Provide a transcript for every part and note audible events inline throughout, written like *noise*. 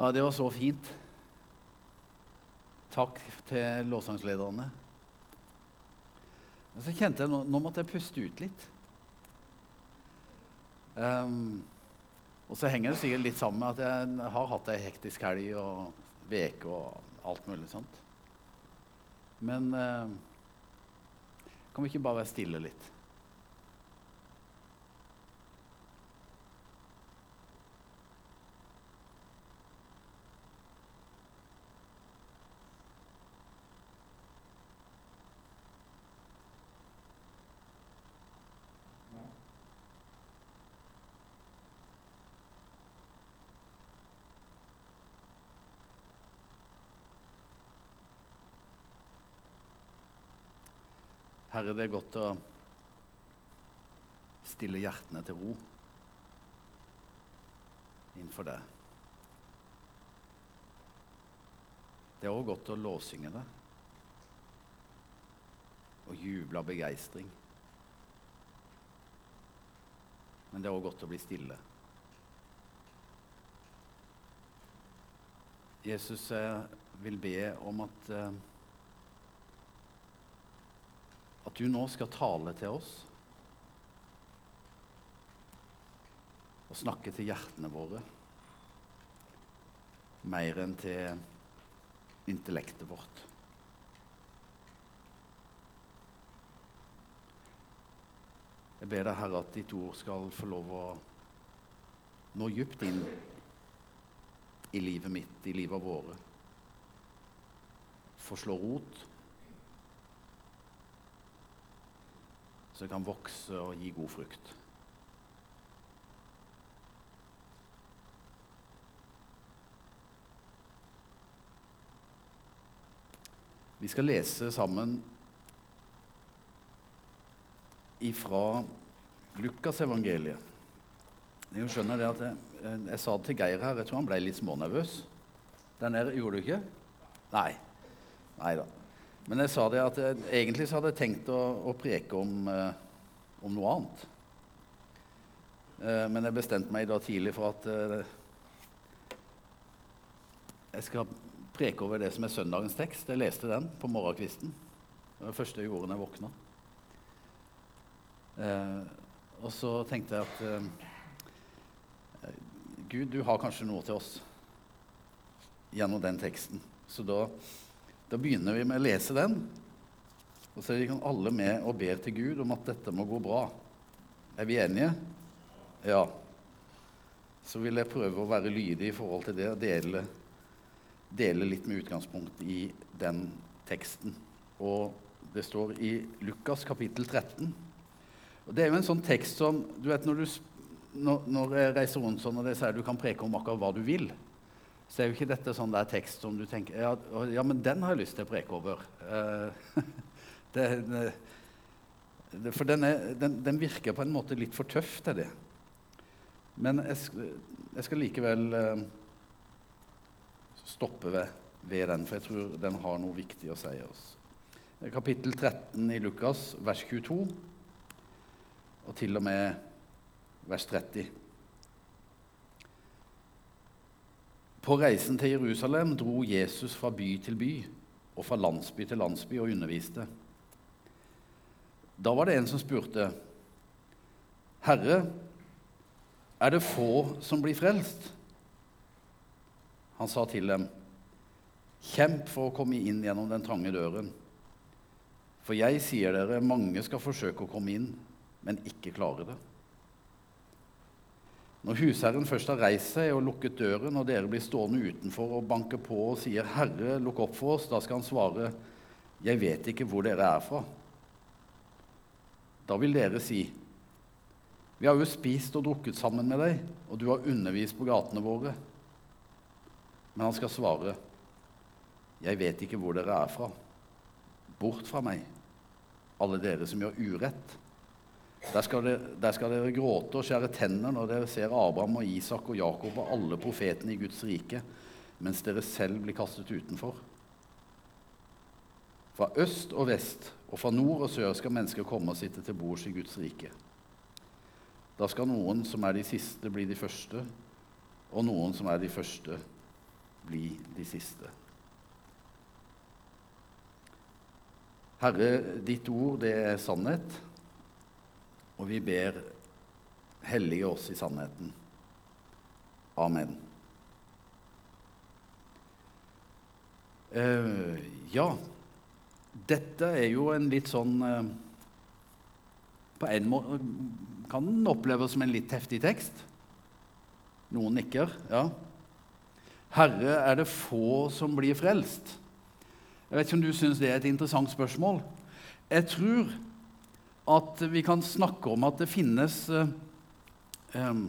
Ja, det var så fint. Takk til lovsangslederne. Men så kjente jeg nå, nå måtte jeg puste ut litt. Um, og så henger det sikkert litt sammen med at jeg har hatt ei hektisk helg og uke og alt mulig sånt. Men uh, kan vi ikke bare være stille litt? Herre, det er godt å stille hjertene til ro innenfor deg. Det er òg godt å lovsynge det og juble av begeistring. Men det er òg godt å bli stille. Jesus, vil be om at uh, at du nå skal tale til oss og snakke til hjertene våre mer enn til intellektet vårt. Jeg ber deg, Herre, at ditt ord skal få lov å nå dypt inn i livet mitt, i livet våre. Få slå rot så det kan vokse og gi god frukt. Vi skal lese sammen ifra Lukasevangeliet. Jeg skjønner det at jeg, jeg, sa det til Geir her, jeg tror han ble litt smånervøs. Den der gjorde du ikke? Nei. Nei da. Men jeg sa det at jeg, egentlig så hadde jeg tenkt å, å preke om, eh, om, noe annet. Eh, men jeg bestemte meg da tidlig for at eh, jeg skal preke over det som er søndagens tekst. Jeg leste den på morgenkvisten. Det var det første jeg gjorde da jeg våkna. Eh, og så tenkte jeg at eh, Gud, du har kanskje noe til oss gjennom den teksten. Så da da begynner vi med å lese den. Og så vi alle med og ber til Gud om at dette må gå bra. Er vi enige? Ja. Så vil jeg prøve å være lydig i forhold til det og dele, dele litt med utgangspunkt i den teksten. Og det står i Lukas kapittel 13. Og Det er jo en sånn tekst som du vet, Når, du, når, når jeg reiser rundt sånn, og det sier du kan preke om akkurat hva du vil, så er jo ikke dette sånn der tekst som du tenker ja, ja, men den har jeg lyst til å preke over. *laughs* Uh, det, det, for den, er, den, den, virker på en måte litt for tøff til det. Men jeg, jeg skal likevel uh, stoppe ved, ved, den, for jeg tror den har noe viktig å si oss. Kapittel 13 i Lukas, vers 22, og til og med vers 30. På reisen til Jerusalem dro Jesus fra by til by og fra landsby til landsby og underviste. Da var det en som spurte, 'Herre, er det få som blir frelst?' Han sa til dem, 'Kjemp for å komme inn gjennom den trange døren.' For jeg sier dere, mange skal forsøke å komme inn, men ikke klare det. Når husherren først har reist seg og lukket døren, og dere blir stående utenfor og banker på og sier 'Herre, lukk opp for oss', da skal han svare 'Jeg vet ikke hvor dere er fra'. Da vil dere si 'Vi har jo spist og drukket sammen med deg, og du har undervist på gatene våre'. Men han skal svare 'Jeg vet ikke hvor dere er fra'. Bort fra meg, alle dere som gjør urett'. Der skal, dere, der skal, dere, gråte og skjære tenner når dere ser Abraham og Isak og Jakob og alle profetene i Guds rike, mens dere selv blir kastet utenfor. Fra øst og vest og fra nord og sør skal mennesker komme og sitte til bords i Guds rike. Da skal noen som er de siste, bli de første, og noen som er de første, bli de siste. Herre, ditt ord, det er sannhet, og vi ber hellige oss i sannheten. Amen. Uh, ja, dette er jo en litt sånn uh, På en måte kan den oppleves som en litt heftig tekst. Noen nikker. Ja. Herre, er det få som blir frelst? Jeg vet ikke om du syns det er et interessant spørsmål. Jeg tror at vi kan snakke om at det finnes uh, um,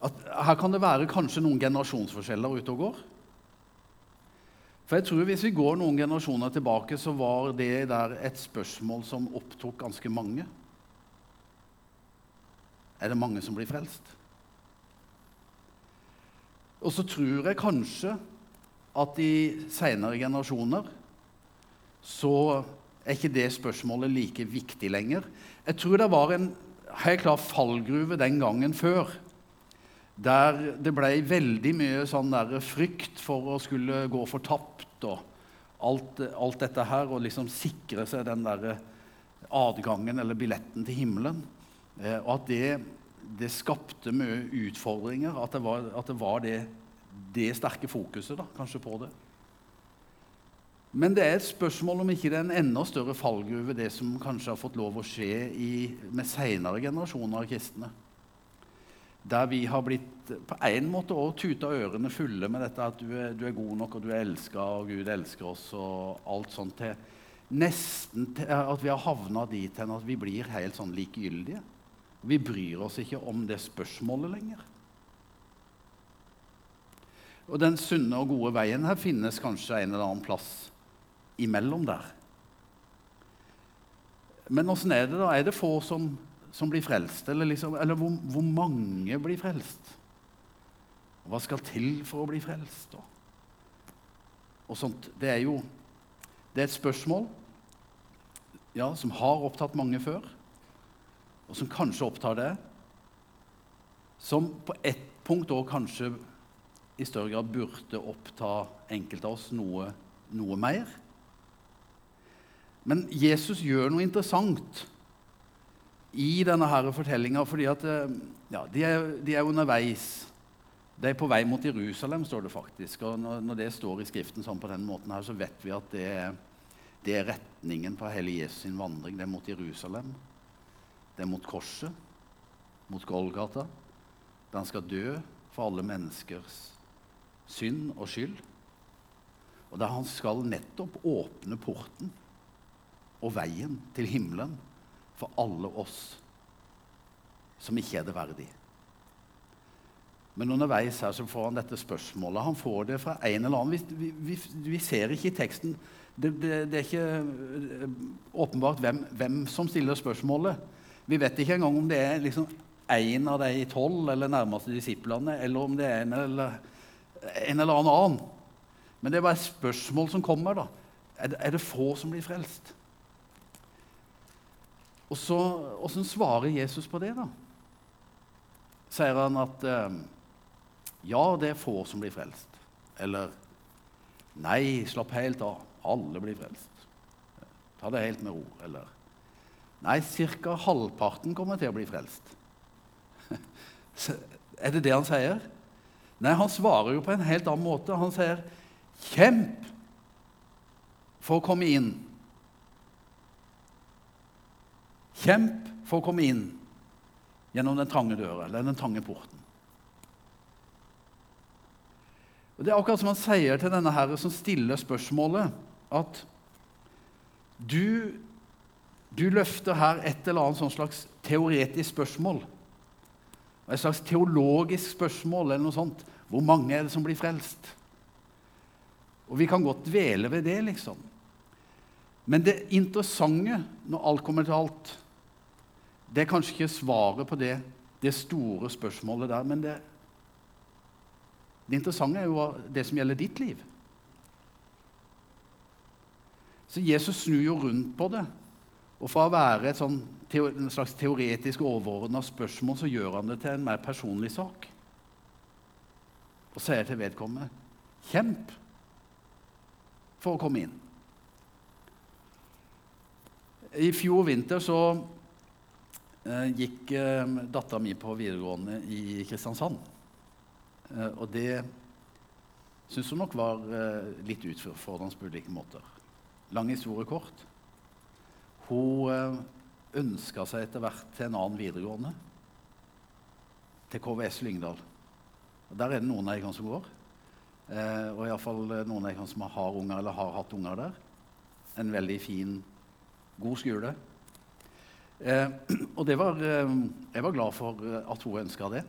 at Her kan det være kanskje noen generasjonsforskjeller ute og går. For jeg tror Hvis vi går noen generasjoner tilbake, så var det der et spørsmål som opptok ganske mange. Er det mange som blir frelst? Og så tror jeg kanskje at i seinere generasjoner så er ikke det spørsmålet like viktig lenger. Jeg tror det var en helt klar fallgruve den gangen før der det ble veldig mye sånn frykt for å skulle gå fortapt og alt, alt, dette her, og liksom sikre seg den der adgangen eller billetten til himmelen. Eh, og at det, det, skapte mye utfordringer, at det var, at det, var det, det, sterke fokuset da, kanskje på det. Men det er et spørsmål om ikke det er en enda større fallgruve, det som kanskje har fått lov å skje i, med seinere generasjoner av kristne der vi har blitt på en måte også tuta ørene fulle med dette at du er, du er god nok, og du er elska, og Gud elsker oss, og alt sånt til Nesten til at vi har havna dit hen at vi blir helt sånn likegyldige. Vi bryr oss ikke om det spørsmålet lenger. Og den sunne og gode veien her finnes kanskje en eller annen plass imellom der. Men åssen er det, da? Er det få som som blir frelst? Eller, liksom, eller hvor, hvor, mange blir frelst? hva skal til for å bli frelst? Da? Og sånt, det er jo det er et spørsmål ja, som har opptatt mange før, og som kanskje opptar det. Som på ett punkt òg kanskje i større grad burde oppta enkelte av oss noe, noe mer. Men Jesus gjør noe interessant i denne fortellinga fordi eh, ja, de, er, de, er, underveis. De er på vei mot Jerusalem, står det faktisk. Og når, når, det står i Skriften sånn på den måten, her, så vet vi at det, det er retningen på hele Jesus sin vandring. Det er mot Jerusalem. Det er mot korset, mot Golgata, der han skal dø for alle menneskers synd og skyld. Og der han skal nettopp åpne porten og veien til himmelen for alle oss som ikke er det verdig. Men underveis her så får han dette spørsmålet. Han får det fra en eller annen. Vi, vi, vi ser ikke i teksten det, det, det er ikke eh, åpenbart hvem, hvem, som stiller spørsmålet. Vi vet ikke engang om det er liksom en av de tolv eller nærmeste disiplene, eller om det er en eller, en eller annen. Men det er bare et spørsmål som kommer. da. Er det, er det få som blir frelst? Og så, Åssen svarer Jesus på det, da? Sier han at eh, ja, det er få som blir frelst? Eller nei, slapp helt av, alle blir frelst? Ta det helt med ro. Eller nei, ca. halvparten kommer til å bli frelst. *laughs* er det det han sier? Nei, han svarer jo på en helt annen måte. Han sier 'kjemp for å komme inn'. Kjemp for å komme inn gjennom den trange døra eller den trange porten. Og Det er akkurat som han sier til denne herre som stiller spørsmålet, at du, du løfter her et eller annet sånn slags teoretisk spørsmål. Et slags teologisk spørsmål eller noe sånt. Hvor mange er det som blir frelst? Og Vi kan godt dvele ved det, liksom. Men det interessante når alt kommer til alt, det er kanskje ikke svaret på det, det store spørsmålet der, men det, det interessante er jo det som gjelder ditt liv. Så Jesus snur jo rundt på det. Og fra å være et sånn, en slags teoretisk overordna spørsmål, så gjør han det til en mer personlig sak. Og sier til vedkommende Kjemp for å komme inn. I fjor vinter så gikk eh, dattera mi på videregående i Kristiansand. Eh, og det syns hun nok var eh, litt utfordrende på ulike måter. Lang historie kort. Hun eh, ønska seg etter hvert til en annen videregående, til KVS Lyngdal. Og Der er det noen av dere som går. Eh, og iallfall noen av dere som har unger eller har hatt unger der. En veldig fin, god skole. Eh, og det var, eh, jeg var glad for eh, at hun ønska det.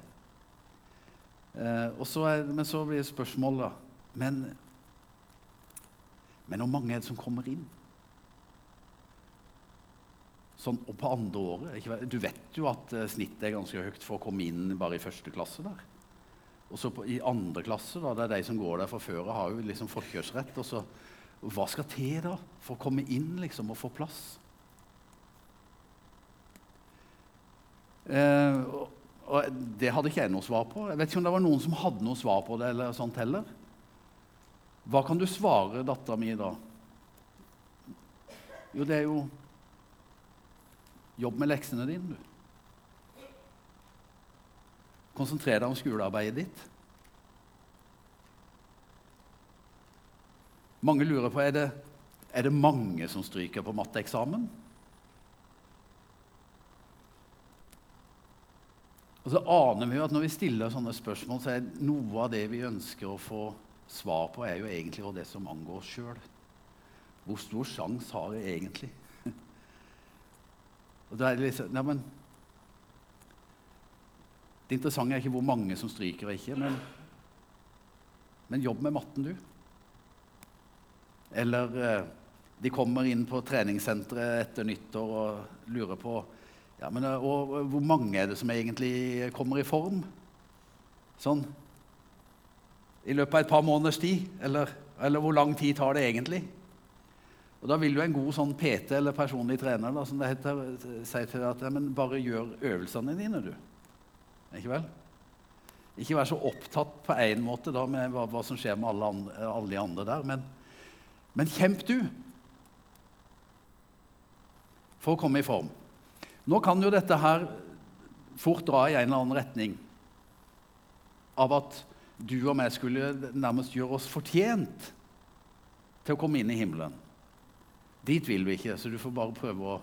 Eh, så er, men så blir spørsmålet da men, men hvor mange er det som kommer inn? Sånn, og på andre året ikke, Du vet jo at eh, snittet er ganske høyt for å komme inn bare i første klasse der. Og så på, i andre klasse, da, det er de som går der fra før har jo liksom forkjørsrett. og så, Hva skal til da for å komme inn liksom, og få plass? Eh, og, Det hadde ikke jeg noe svar på. Jeg vet ikke om det var noen som hadde noe svar på det. eller sånt heller. Hva kan du svare dattera mi da? Jo, det er jo Jobb med leksene dine, du. Konsentrer deg om skolearbeidet ditt. Mange lurer på er det er det mange som stryker på matteeksamen. Og så aner vi jo at Når vi stiller sånne spørsmål, så er noe av det vi ønsker å få svar på, er jo egentlig det som angår oss sjøl. Hvor stor sjanse har jeg egentlig? *laughs* Og da er Det liksom, nei, men, det interessante er ikke hvor mange som stryker og ikke, men, men jobb med matten, du. Eller eh, de kommer inn på treningssenteret etter nyttår og lurer på ja, men, eh, og, og, hvor mange er det som egentlig kommer i form. Sånn i løpet av et par måneders tid. Eller, eller hvor lang tid tar det egentlig? Og Da vil jo en god sånn PT eller personlig trener da, som det heter, si til deg at ja, bare gjør øvelsene dine, du. Ikke vel? Ikke vær så opptatt på én måte da, med hva, hva, som skjer med alle, andre, alle de andre der, men, men kjemp du for å komme i form. Nå kan jo dette her fort dra i en eller annen retning av at du og meg skulle nærmest gjøre oss fortjent til å komme inn i himmelen. Dit vil vi ikke, så du får bare prøve å,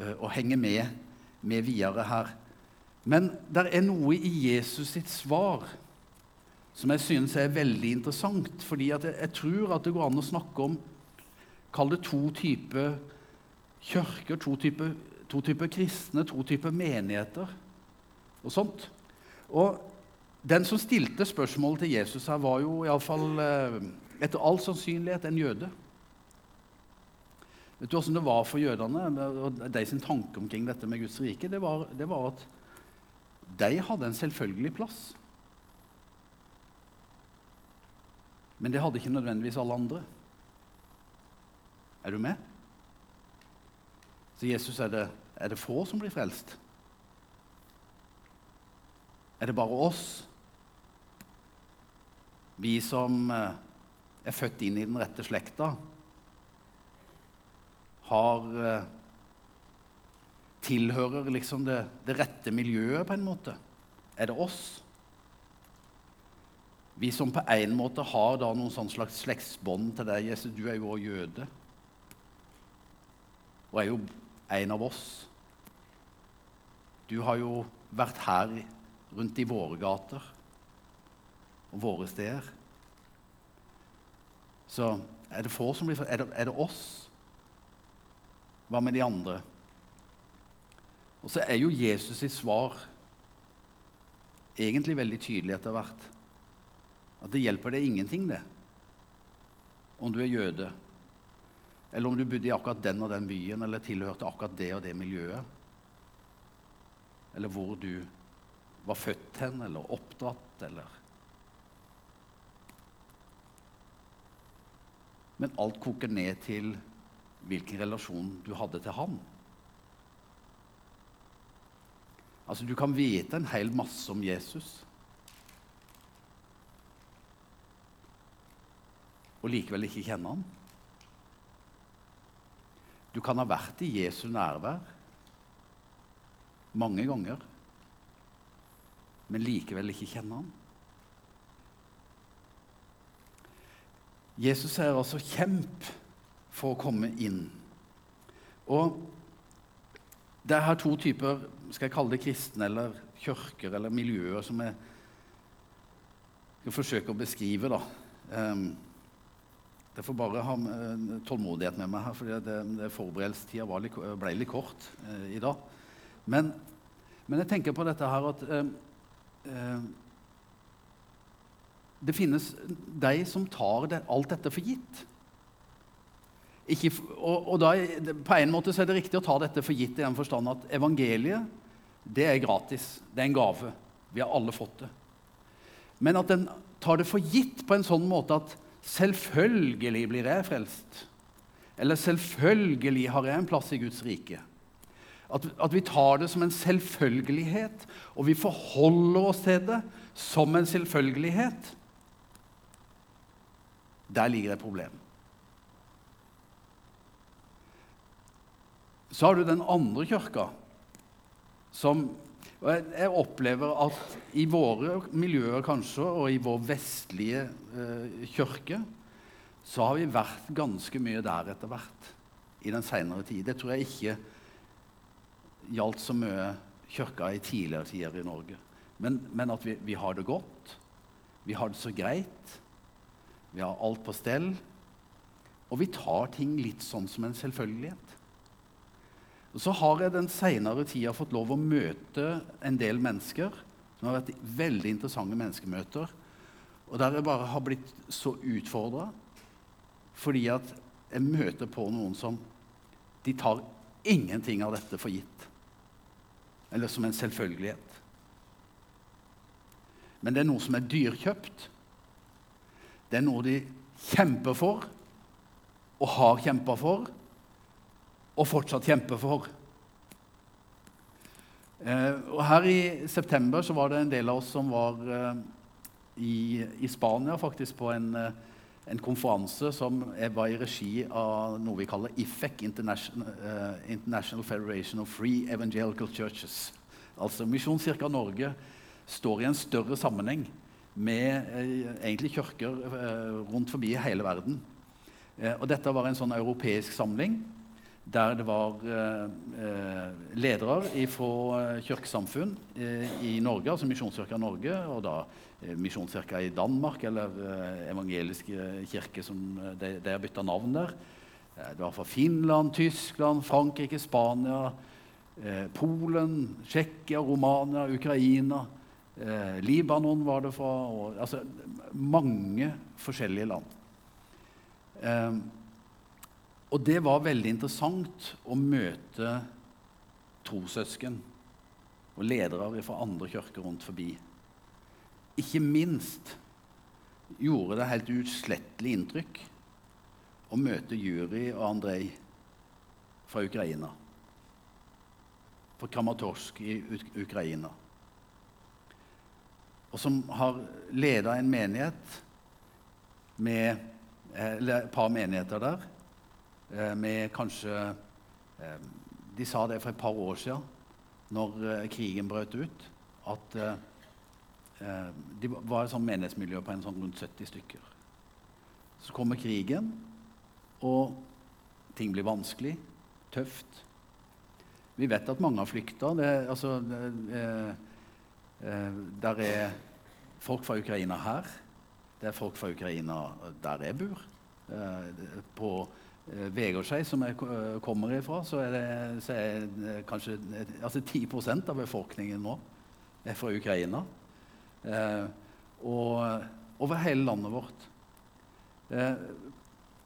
uh, å henge med, med videre her. Men det er noe i Jesus sitt svar som jeg synes er veldig interessant. fordi jeg, jeg, tror at det går an å snakke om Kall det to typer kirker, to typer, to typer kristne, to typer menigheter og sånt. Og den som stilte spørsmålet til Jesus her, var jo iallfall uh, etter all sannsynlighet en jøde. Vet du åssen det var for jødene og de sin tanke omkring dette med Guds rike? Det var, det var at de hadde en selvfølgelig plass. Men det hadde ikke nødvendigvis alle andre. Er du med? Så Jesus, er det, er det få som blir frelst? Er det bare oss? Vi som eh, er født inn i den rette slekta? har eh, Tilhører liksom det, det, rette miljøet, på en måte? Er det oss? Vi som på en måte har da noen sånn slags slektsbånd til deg, Jesus, du er jo òg jøde. Og er jo en av oss. Du har jo vært her rundt i våre gater og våre steder. Så er det få som blir Er det, er det oss? Hva med de andre? Og så er jo Jesus sitt svar egentlig veldig tydelig etter hvert. At det hjelper deg ingenting, det, om du er jøde, eller om du bodde i akkurat den og den byen, eller tilhørte akkurat det og det miljøet, eller hvor du var født hen, eller oppdratt, eller Men alt koker ned til hvilken relasjon du hadde til han. Altså, Du kan vite en hel masse om Jesus. og likevel ikke kjenne han. Du kan ha vært i Jesu nærvær mange ganger, men likevel ikke kjenne ham. Jesus sier altså 'kjemp for å komme inn'. Og det er her to typer skal jeg kalle det kristne eller kirker eller miljøer som jeg skal forsøke å beskrive. da. Um, jeg får bare ha tålmodighet med meg her, for forberedelsestida ble litt kort eh, i dag. Men, men, jeg tenker på dette her at eh, eh, det finnes de som tar det, alt dette for gitt. Ikke, og, og da, på en måte er det riktig å ta dette for gitt i den forstand at evangeliet det er gratis. Det er en gave. Vi har alle fått det. Men at den tar det for gitt på en sånn måte at Selvfølgelig blir jeg frelst. Eller selvfølgelig har jeg en plass i Guds rike. At, at, vi tar det som en selvfølgelighet, og vi forholder oss til det som en selvfølgelighet. Der ligger et problem. Så har du den andre kirka, som og jeg, jeg, opplever at i våre miljøer kanskje, og i vår vestlige eh, kirke, så har vi vært ganske mye der etter hvert i den seinere tid. Det tror jeg ikke gjaldt så mye kirka i tidligere tider i Norge. Men, men at vi, vi, har det godt, vi har det så greit, vi har alt på stell. Og vi tar ting litt sånn som en selvfølgelighet. Så har jeg den seinere tida fått lov å møte en del mennesker som har vært veldig interessante menneskemøter, og der jeg bare har blitt så utfordra fordi at jeg møter på noen som de tar ingenting av dette for gitt. Eller som en selvfølgelighet. Men det er noe som er dyrkjøpt. Det er noe de kjemper for, og har kjempa for, og fortsatt kjemper for. Eh, og her i september så var det en del av oss som var eh, i, i, Spania, faktisk på en, eh, en konferanse som var i regi av noe vi kaller IFEC, International, eh, International Federation of Free Evangelical Churches. Altså Misjonskirka Norge står i en større sammenheng med eh, egentlig kirker eh, rundt forbi hele verden. Og dette var en sånn europeisk samling der det var eh, eh, ledere fra eh, kirkesamfunn eh, i Norge, altså Misjonskirka Norge, og da eh, Misjonskirka i Danmark, eller eh, evangeliske kirke, som de, de har bytta navn der. det var fra Finland, Tyskland, Frankrike, Spania, Polen, Tsjekkia, Romania, Ukraina. Libanon var det fra. Og, altså mange forskjellige land. Eh, og det var veldig interessant å møte trossøsken og ledere fra andre kirker rundt forbi. Ikke minst gjorde det helt utslettelig inntrykk å møte Juri og Andrej fra Ukraina. Fra Kramatorsk i Ukraina. Og som har leda en menighet med eh, et par menigheter der med kanskje eh, De sa det for et par år siden, når eh, krigen brøt ut, at det var et sånt menighetsmiljø på en sånn rundt 70 stykker. Så kommer krigen, og ting blir vanskelig, tøft. Vi vet at mange har flykta. Altså, der er folk fra Ukraina her. Det er folk fra Ukraina der jeg bor. på Eh, Vegårshei, som jeg eh, kommer ifra, så er det, så er det kanskje altså 10% av befolkningen nå er fra Ukraina. Eh, og over hele landet vårt. Eh,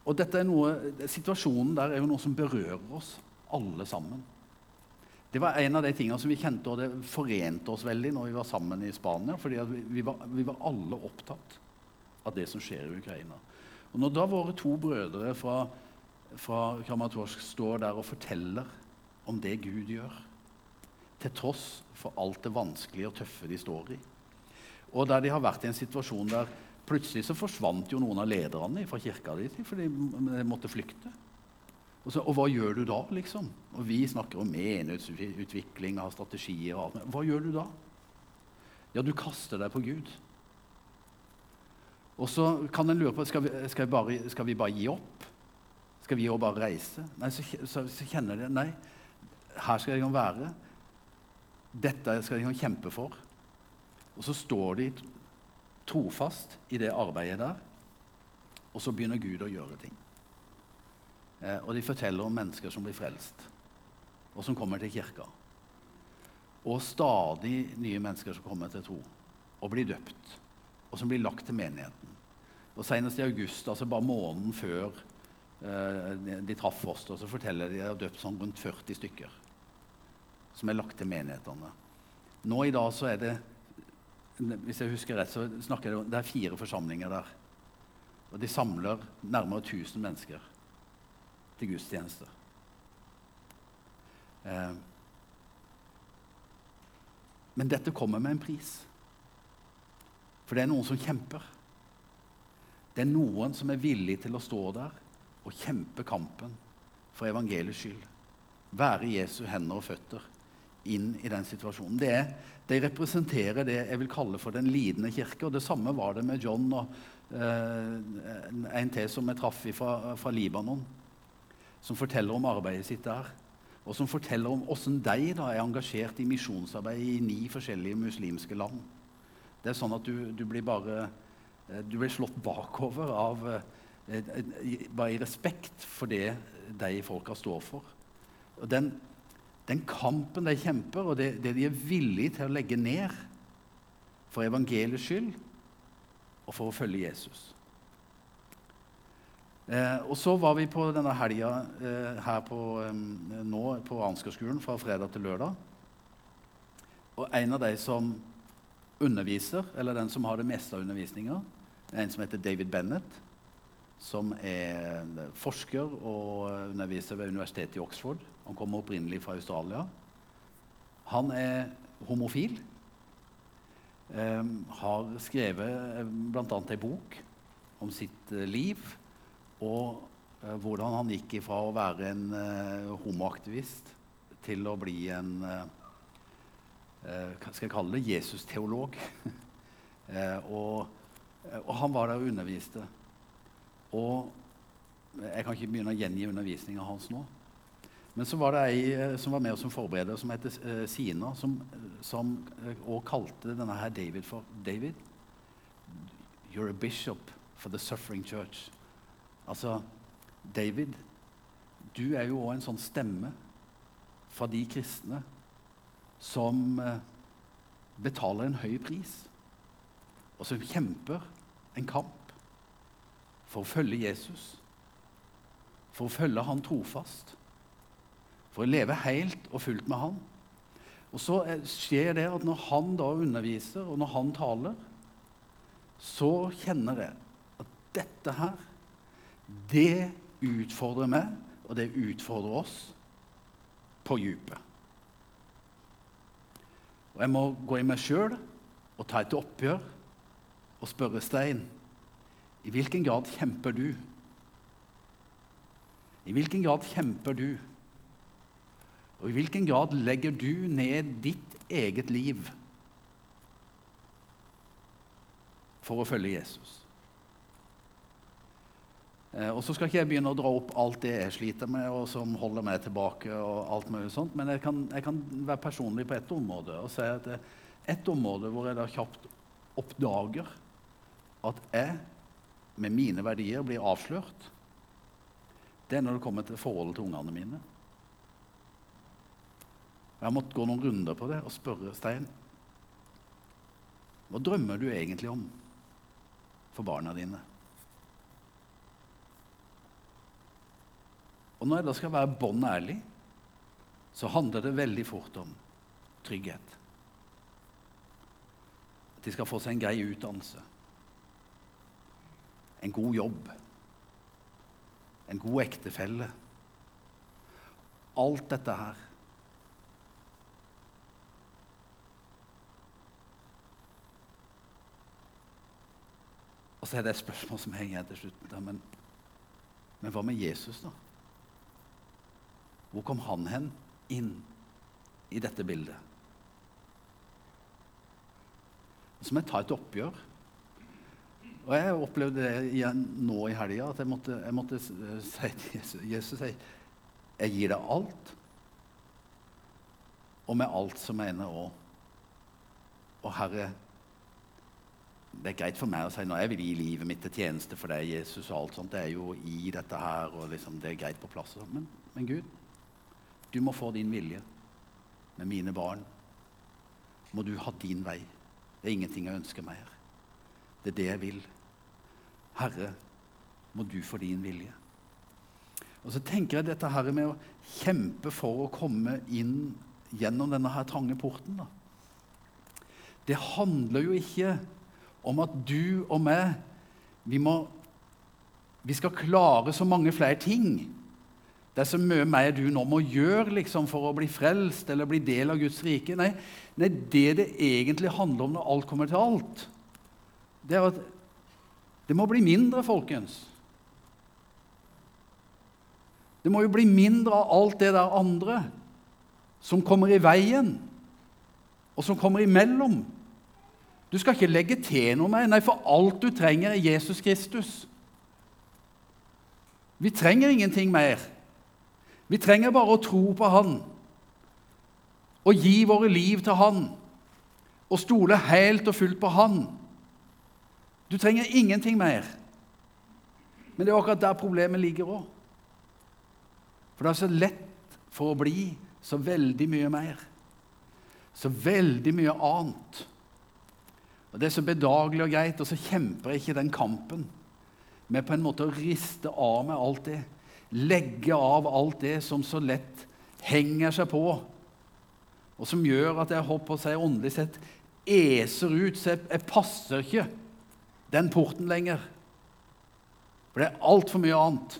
og noe, Situasjonen der er jo noe som berører oss alle sammen. Det var en av de tingene som vi kjente, og det forente oss veldig når vi var sammen i Spania. fordi vi, var, vi var alle opptatt av det som skjer i Ukraina. Og når da våre to brødre fra fra Kramatorsk står der og forteller om det Gud gjør. Til tross for alt det vanskelige og tøffe de står i. Og der de har vært i en situasjon der Plutselig så forsvant jo noen av lederne fra kirka di fordi de måtte flykte. Og, så, og, hva gjør du da, liksom? Og vi snakker om menighetsutvikling, og strategier og alt. Hva gjør du da? Ja, du kaster deg på Gud. Og så kan en lure på skal vi, skal vi, bare, skal vi bare gi opp. Skal vi jo bare reise? Nei, så, så, så kjenner de Nei, her skal de være. Dette skal de kjempe for. Og så står de trofast i det arbeidet der, og så begynner Gud å gjøre ting. Eh, og de forteller om mennesker som blir frelst, og som kommer til kirka. Og stadig nye mennesker som kommer til tro og blir døpt, og som blir lagt til menigheten. Og Senest i august, altså bare måneden før de traff oss, så forteller de at de har døpt sånn rundt 40 stykker som er lagt til menighetene. Nå i dag så er det hvis jeg husker rett, så snakker det, det er fire forsamlinger der. Og de samler nærmere 1000 mennesker til gudstjeneste. Eh, men dette kommer med en pris. For det er noen som kjemper. Det er noen som er villig til å stå der og kjempe kampen for evangeliets skyld. Være Jesu hender og føtter inn i den situasjonen. Det de representerer det jeg vil kalle for den lidende kirke. og Det samme var det med John og eh, en til som jeg traff fra, fra Libanon som forteller om arbeidet sitt der. Og som forteller om hvordan de da er engasjert i misjonsarbeid i ni forskjellige muslimske land. Det er sånn at du, du blir bare eh, du blir slått bakover av eh, bare i respekt for det de folka står for. Og den, den kampen de kjemper, og det, det, de er villige til å legge ned for evangeliets skyld og for å følge Jesus. Eh, og så var vi på denne helga eh, her på, eh, nå på Ansgarskolen fra fredag til lørdag. Og en av de som underviser, eller den som har det meste av undervisninga, er en som heter David Bennett, som er forsker og underviser ved universitetet i Oxford. Han kommer opprinnelig fra Australia. Han er homofil. Eh, har skrevet eh, bl.a. ei bok om sitt eh, liv og eh, hvordan han gikk ifra å være en eh, homoaktivist til å bli en Hva skal jeg kalle det? Jesus-teolog. *laughs* Og, og, han var der og underviste. Og jeg kan ikke begynne å gjengi undervisninga hans nå. Men så var det ei eh, som var med oss som forbereder, som heter Sina, som, som og kalte denne her David for David, you're a bishop for the suffering church. Altså, David, du er jo òg en sånn stemme fra de kristne som eh, betaler en høy pris, og som kjemper en kamp for å følge Jesus, for å følge han trofast, for å leve helt og fullt med han. Og så eh, skjer det at når han da underviser, og når han taler, så kjenner jeg at dette her det utfordrer meg, og det utfordrer oss på dypet. Og jeg må gå i meg sjøl og ta et oppgjør og spørre Stein i hvilken grad kjemper du? I hvilken grad kjemper du? Og i hvilken grad legger du ned ditt eget liv for å følge Jesus? Eh, og så skal ikke jeg begynne å dra opp alt det jeg sliter med, og som holder meg tilbake. og alt mulig sånt, Men jeg kan, jeg kan være personlig på ett område og si at ett område hvor jeg da kjapt oppdager at jeg med mine verdier blir avslørt, det er når det kommer til forholdet til ungene mine. Jeg har måttet gå noen runder på det og spørre Stein hva drømmer du egentlig om for barna dine? Og når jeg da skal være bånn ærlig, så handler det veldig fort om trygghet. At de skal få seg en grei utdannelse. En god jobb. En god ektefelle. Alt dette her. Og så er det et spørsmål som henger igjen til slutt. Da, men, men hva med Jesus, da? Hvor kom han hen inn i dette bildet? Så må jeg ta et oppgjør. Og jeg opplevde det igjen nå i helga, at jeg måtte, jeg måtte si til Jesus, Jesus jeg, jeg gir deg alt. Og med alt så mener jeg òg Og Herre, det er greit for meg å si nå jeg vil gi livet mitt til tjeneste for deg, Jesus. og alt sånt. Det er jo i dette her, og liksom, det er greit på plass. Men, men Gud, du må få din vilje med mine barn. Må du ha din vei. Det er ingenting jeg ønsker mer. Det er det jeg vil. Herre, må du få din vilje. Og så tenker jeg dette her med å kjempe for å komme inn gjennom denne her trange porten. Da. Det handler jo ikke om at du og meg vi, må, vi skal klare så mange flere ting. Det er så mye mer du nå må gjøre liksom, for å bli frelst eller bli del av Guds rike. Nei, nei, det det egentlig handler om når alt kommer til alt, det er at det må bli mindre, folkens. Det må jo bli mindre av alt det der andre som kommer i veien, og som kommer imellom. Du skal ikke legge til noe mer. Nei, for alt du trenger, er Jesus Kristus. Vi trenger ingenting mer. Vi trenger bare å tro på Han og gi våre liv til Han og stole helt og fullt på Han. Du trenger ingenting mer. Men det er akkurat der problemet ligger òg. For det er så lett for å bli så veldig mye mer. Så veldig mye annet. Og Det er så bedagelig og greit, og så kjemper jeg ikke den kampen med på en måte å riste av meg alt det. Legge av alt det som så lett henger seg på, og som gjør at jeg håper å si åndelig sett eser ut. Så jeg, jeg passer ikke den porten lenger. For det er altfor mye annet.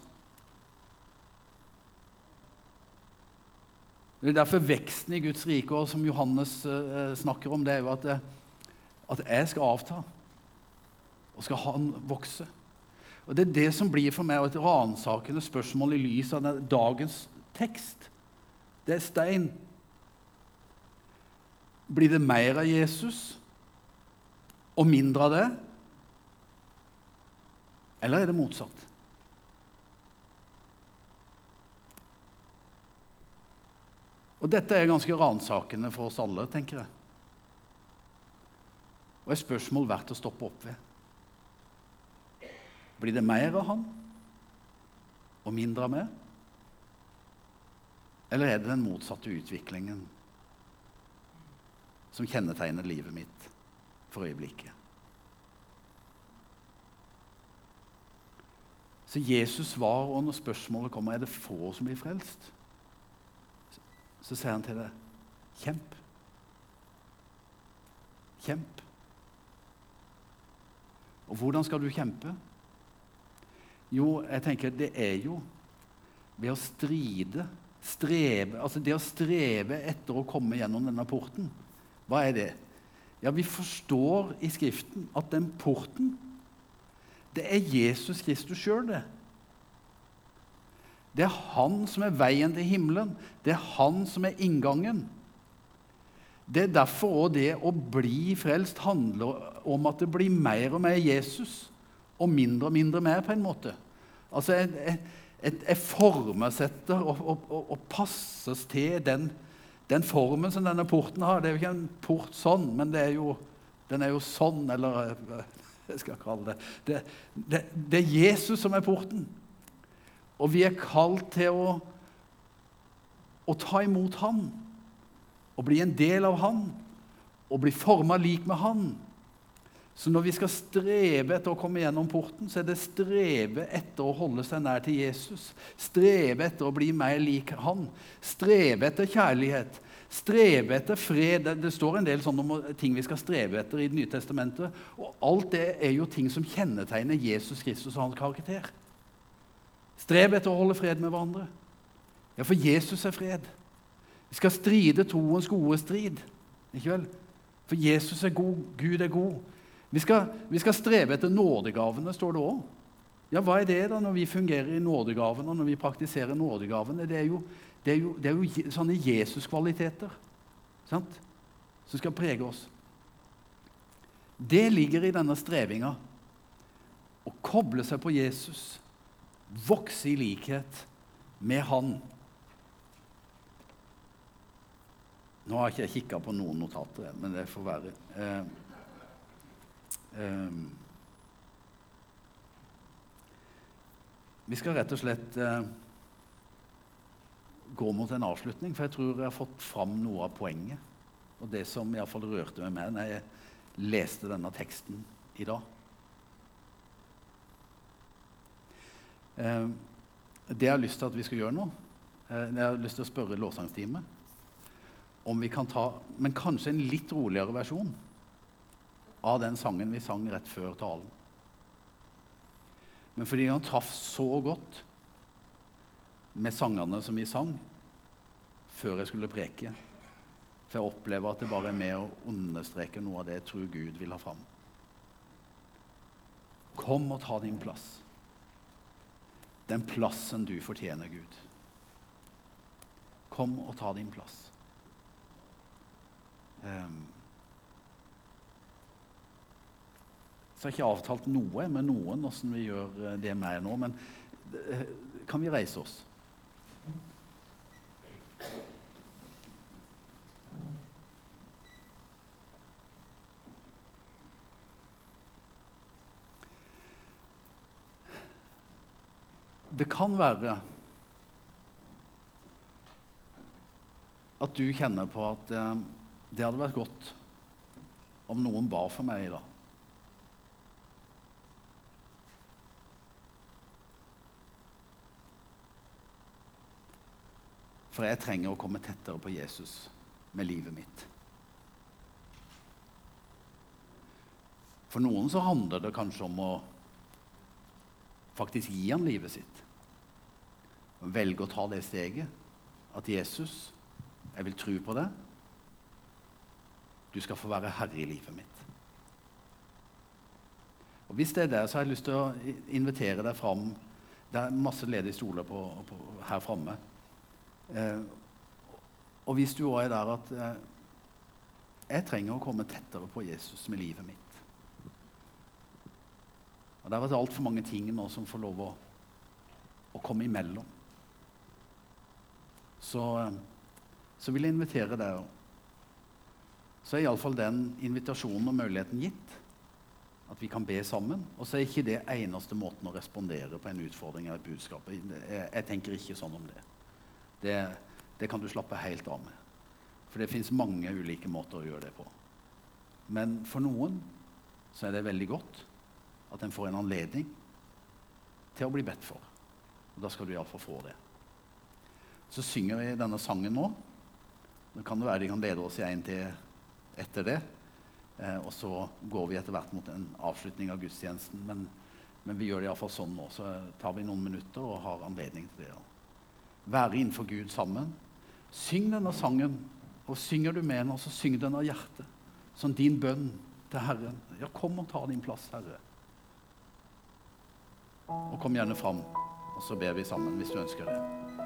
Det er derfor veksten i Guds rike, og som Johannes uh, snakker om, det er jo at, uh, at jeg skal avta, og skal han vokse. Og Det er det som blir for meg et ransakende spørsmål i lys av dagens tekst. Det er stein. Blir det mer av Jesus og mindre av det? Eller er det motsatt? Og Dette er ganske ransakende for oss alle, tenker jeg. Og et spørsmål verdt å stoppe opp ved. Blir det mer av han og mindre av meg? Eller er det den motsatte utviklingen som kjennetegner livet mitt for øyeblikket? Så Jesus svar og når spørsmålet kommer er det få som blir frelst, så sier han til deg kjemp. Kjemp. Og hvordan skal du kjempe? Jo, jeg tenker det er jo ved å stride, strebe Altså det å strebe etter å komme gjennom denne porten. Hva er det? Ja, vi forstår i Skriften at den porten det er Jesus Kristus sjøl, det. Det er han som er veien til himmelen. Det er han som er inngangen. Det er derfor òg det å bli frelst handler om at det blir mer og mer Jesus og mindre og mindre mer, på en måte. Altså, Jeg, jeg, jeg formesetter og, og, og, og, passes til den, den, formen som denne porten har. Det er jo ikke en port sånn, men er jo, den er jo sånn, eller jeg skal kalle det. Det, det. det, er Jesus som er porten. Og vi er kalt til å, å ta imot Han og bli en del av Han og bli forma lik med Han. Så når vi skal strebe etter å komme gjennom porten, så er det strebe etter å holde seg nær til Jesus. Strebe etter å bli mer lik Han. Strebe etter kjærlighet. Strebe etter fred. Det, står en del sånn ting vi skal strebe etter i Det nye testamentet. Og alt det er jo ting som kjennetegner Jesus Kristus og hans karakter. Streb etter å holde fred med hverandre. Ja, for Jesus er fred. Vi skal stride troens gode strid. Ikke vel? For Jesus er god, Gud er god. Vi skal, vi skal strebe etter nådegavene, står det òg. Ja, hva er det da når vi fungerer i nådegavene, og når vi praktiserer nådegavene? Det er jo, det er jo, det er jo sånne Jesus-kvaliteter som skal prege oss. Det ligger i denne strevinga. Å koble seg på Jesus, vokse i likhet med Han. Nå har ikke jeg kikka på noen notater, men det får være. Eh, eh, vi skal rett og slett eh, gå mot en avslutning, for jeg tror jeg har fått fram noe av poenget. Og det som iallfall rørte meg med når jeg leste denne teksten i dag. Eh, det jeg har lyst til at vi skal gjøre nå, det jeg har lyst til å spørre lovsangsteamet om vi kan ta Men kanskje en litt roligere versjon av den sangen vi sang rett før talen. Men fordi han traff så godt med sangene som vi sang, før jeg skulle preke. For jeg opplever at det bare er med å understreke noe av det jeg tror Gud vil ha fram. Kom og ta din plass. Den plassen du fortjener, Gud. Kom og ta din plass. Um, så jeg ikke avtalt noe med noen åssen vi gjør eh, det med nå, men eh, kan vi reise oss? Det kan være at du kjenner på at eh, det hadde vært godt om noen ba for meg i dag. For jeg trenger å komme tettere på Jesus med livet mitt. For noen så handler det kanskje om å faktisk gi han livet sitt. Velge å ta det steget. At Jesus, jeg vil tro på deg. Du skal få være herre i livet mitt. Og Hvis det er det, så har jeg lyst til å invitere deg fram. Det er masse ledige stoler på, på, her framme. Eh, og hvis du òg er der at eh, jeg trenger å komme tettere på Jesus med livet mitt Og Det har vært altfor mange ting nå som får lov å, å komme imellom. Så, eh, så vil jeg invitere deg så er iallfall den invitasjonen og muligheten gitt. At vi kan be sammen. Og så er ikke det eneste måten å respondere på en utfordring eller et budskap. Jeg, jeg tenker ikke sånn om det. Det. det. kan du slappe helt av med. For det fins mange ulike måter å gjøre det på. Men for noen så er det veldig godt at en får en anledning til å bli bedt for. Og da skal du iallfall få det. Så synger vi denne sangen nå. Det kan være de kan lede oss i en til etter det. Eh, og så går vi etter hvert mot en avslutning av gudstjenesten. Men, men vi gjør det iallfall sånn nå. Så tar vi noen minutter og har anledning til det. Være innenfor Gud sammen. Syng denne sangen. Og synger du med den, så syng den av hjertet. Som din bønn til Herren. Ja, kom og ta din plass, Herre. Og kom gjerne fram, og så ber vi sammen hvis du ønsker det.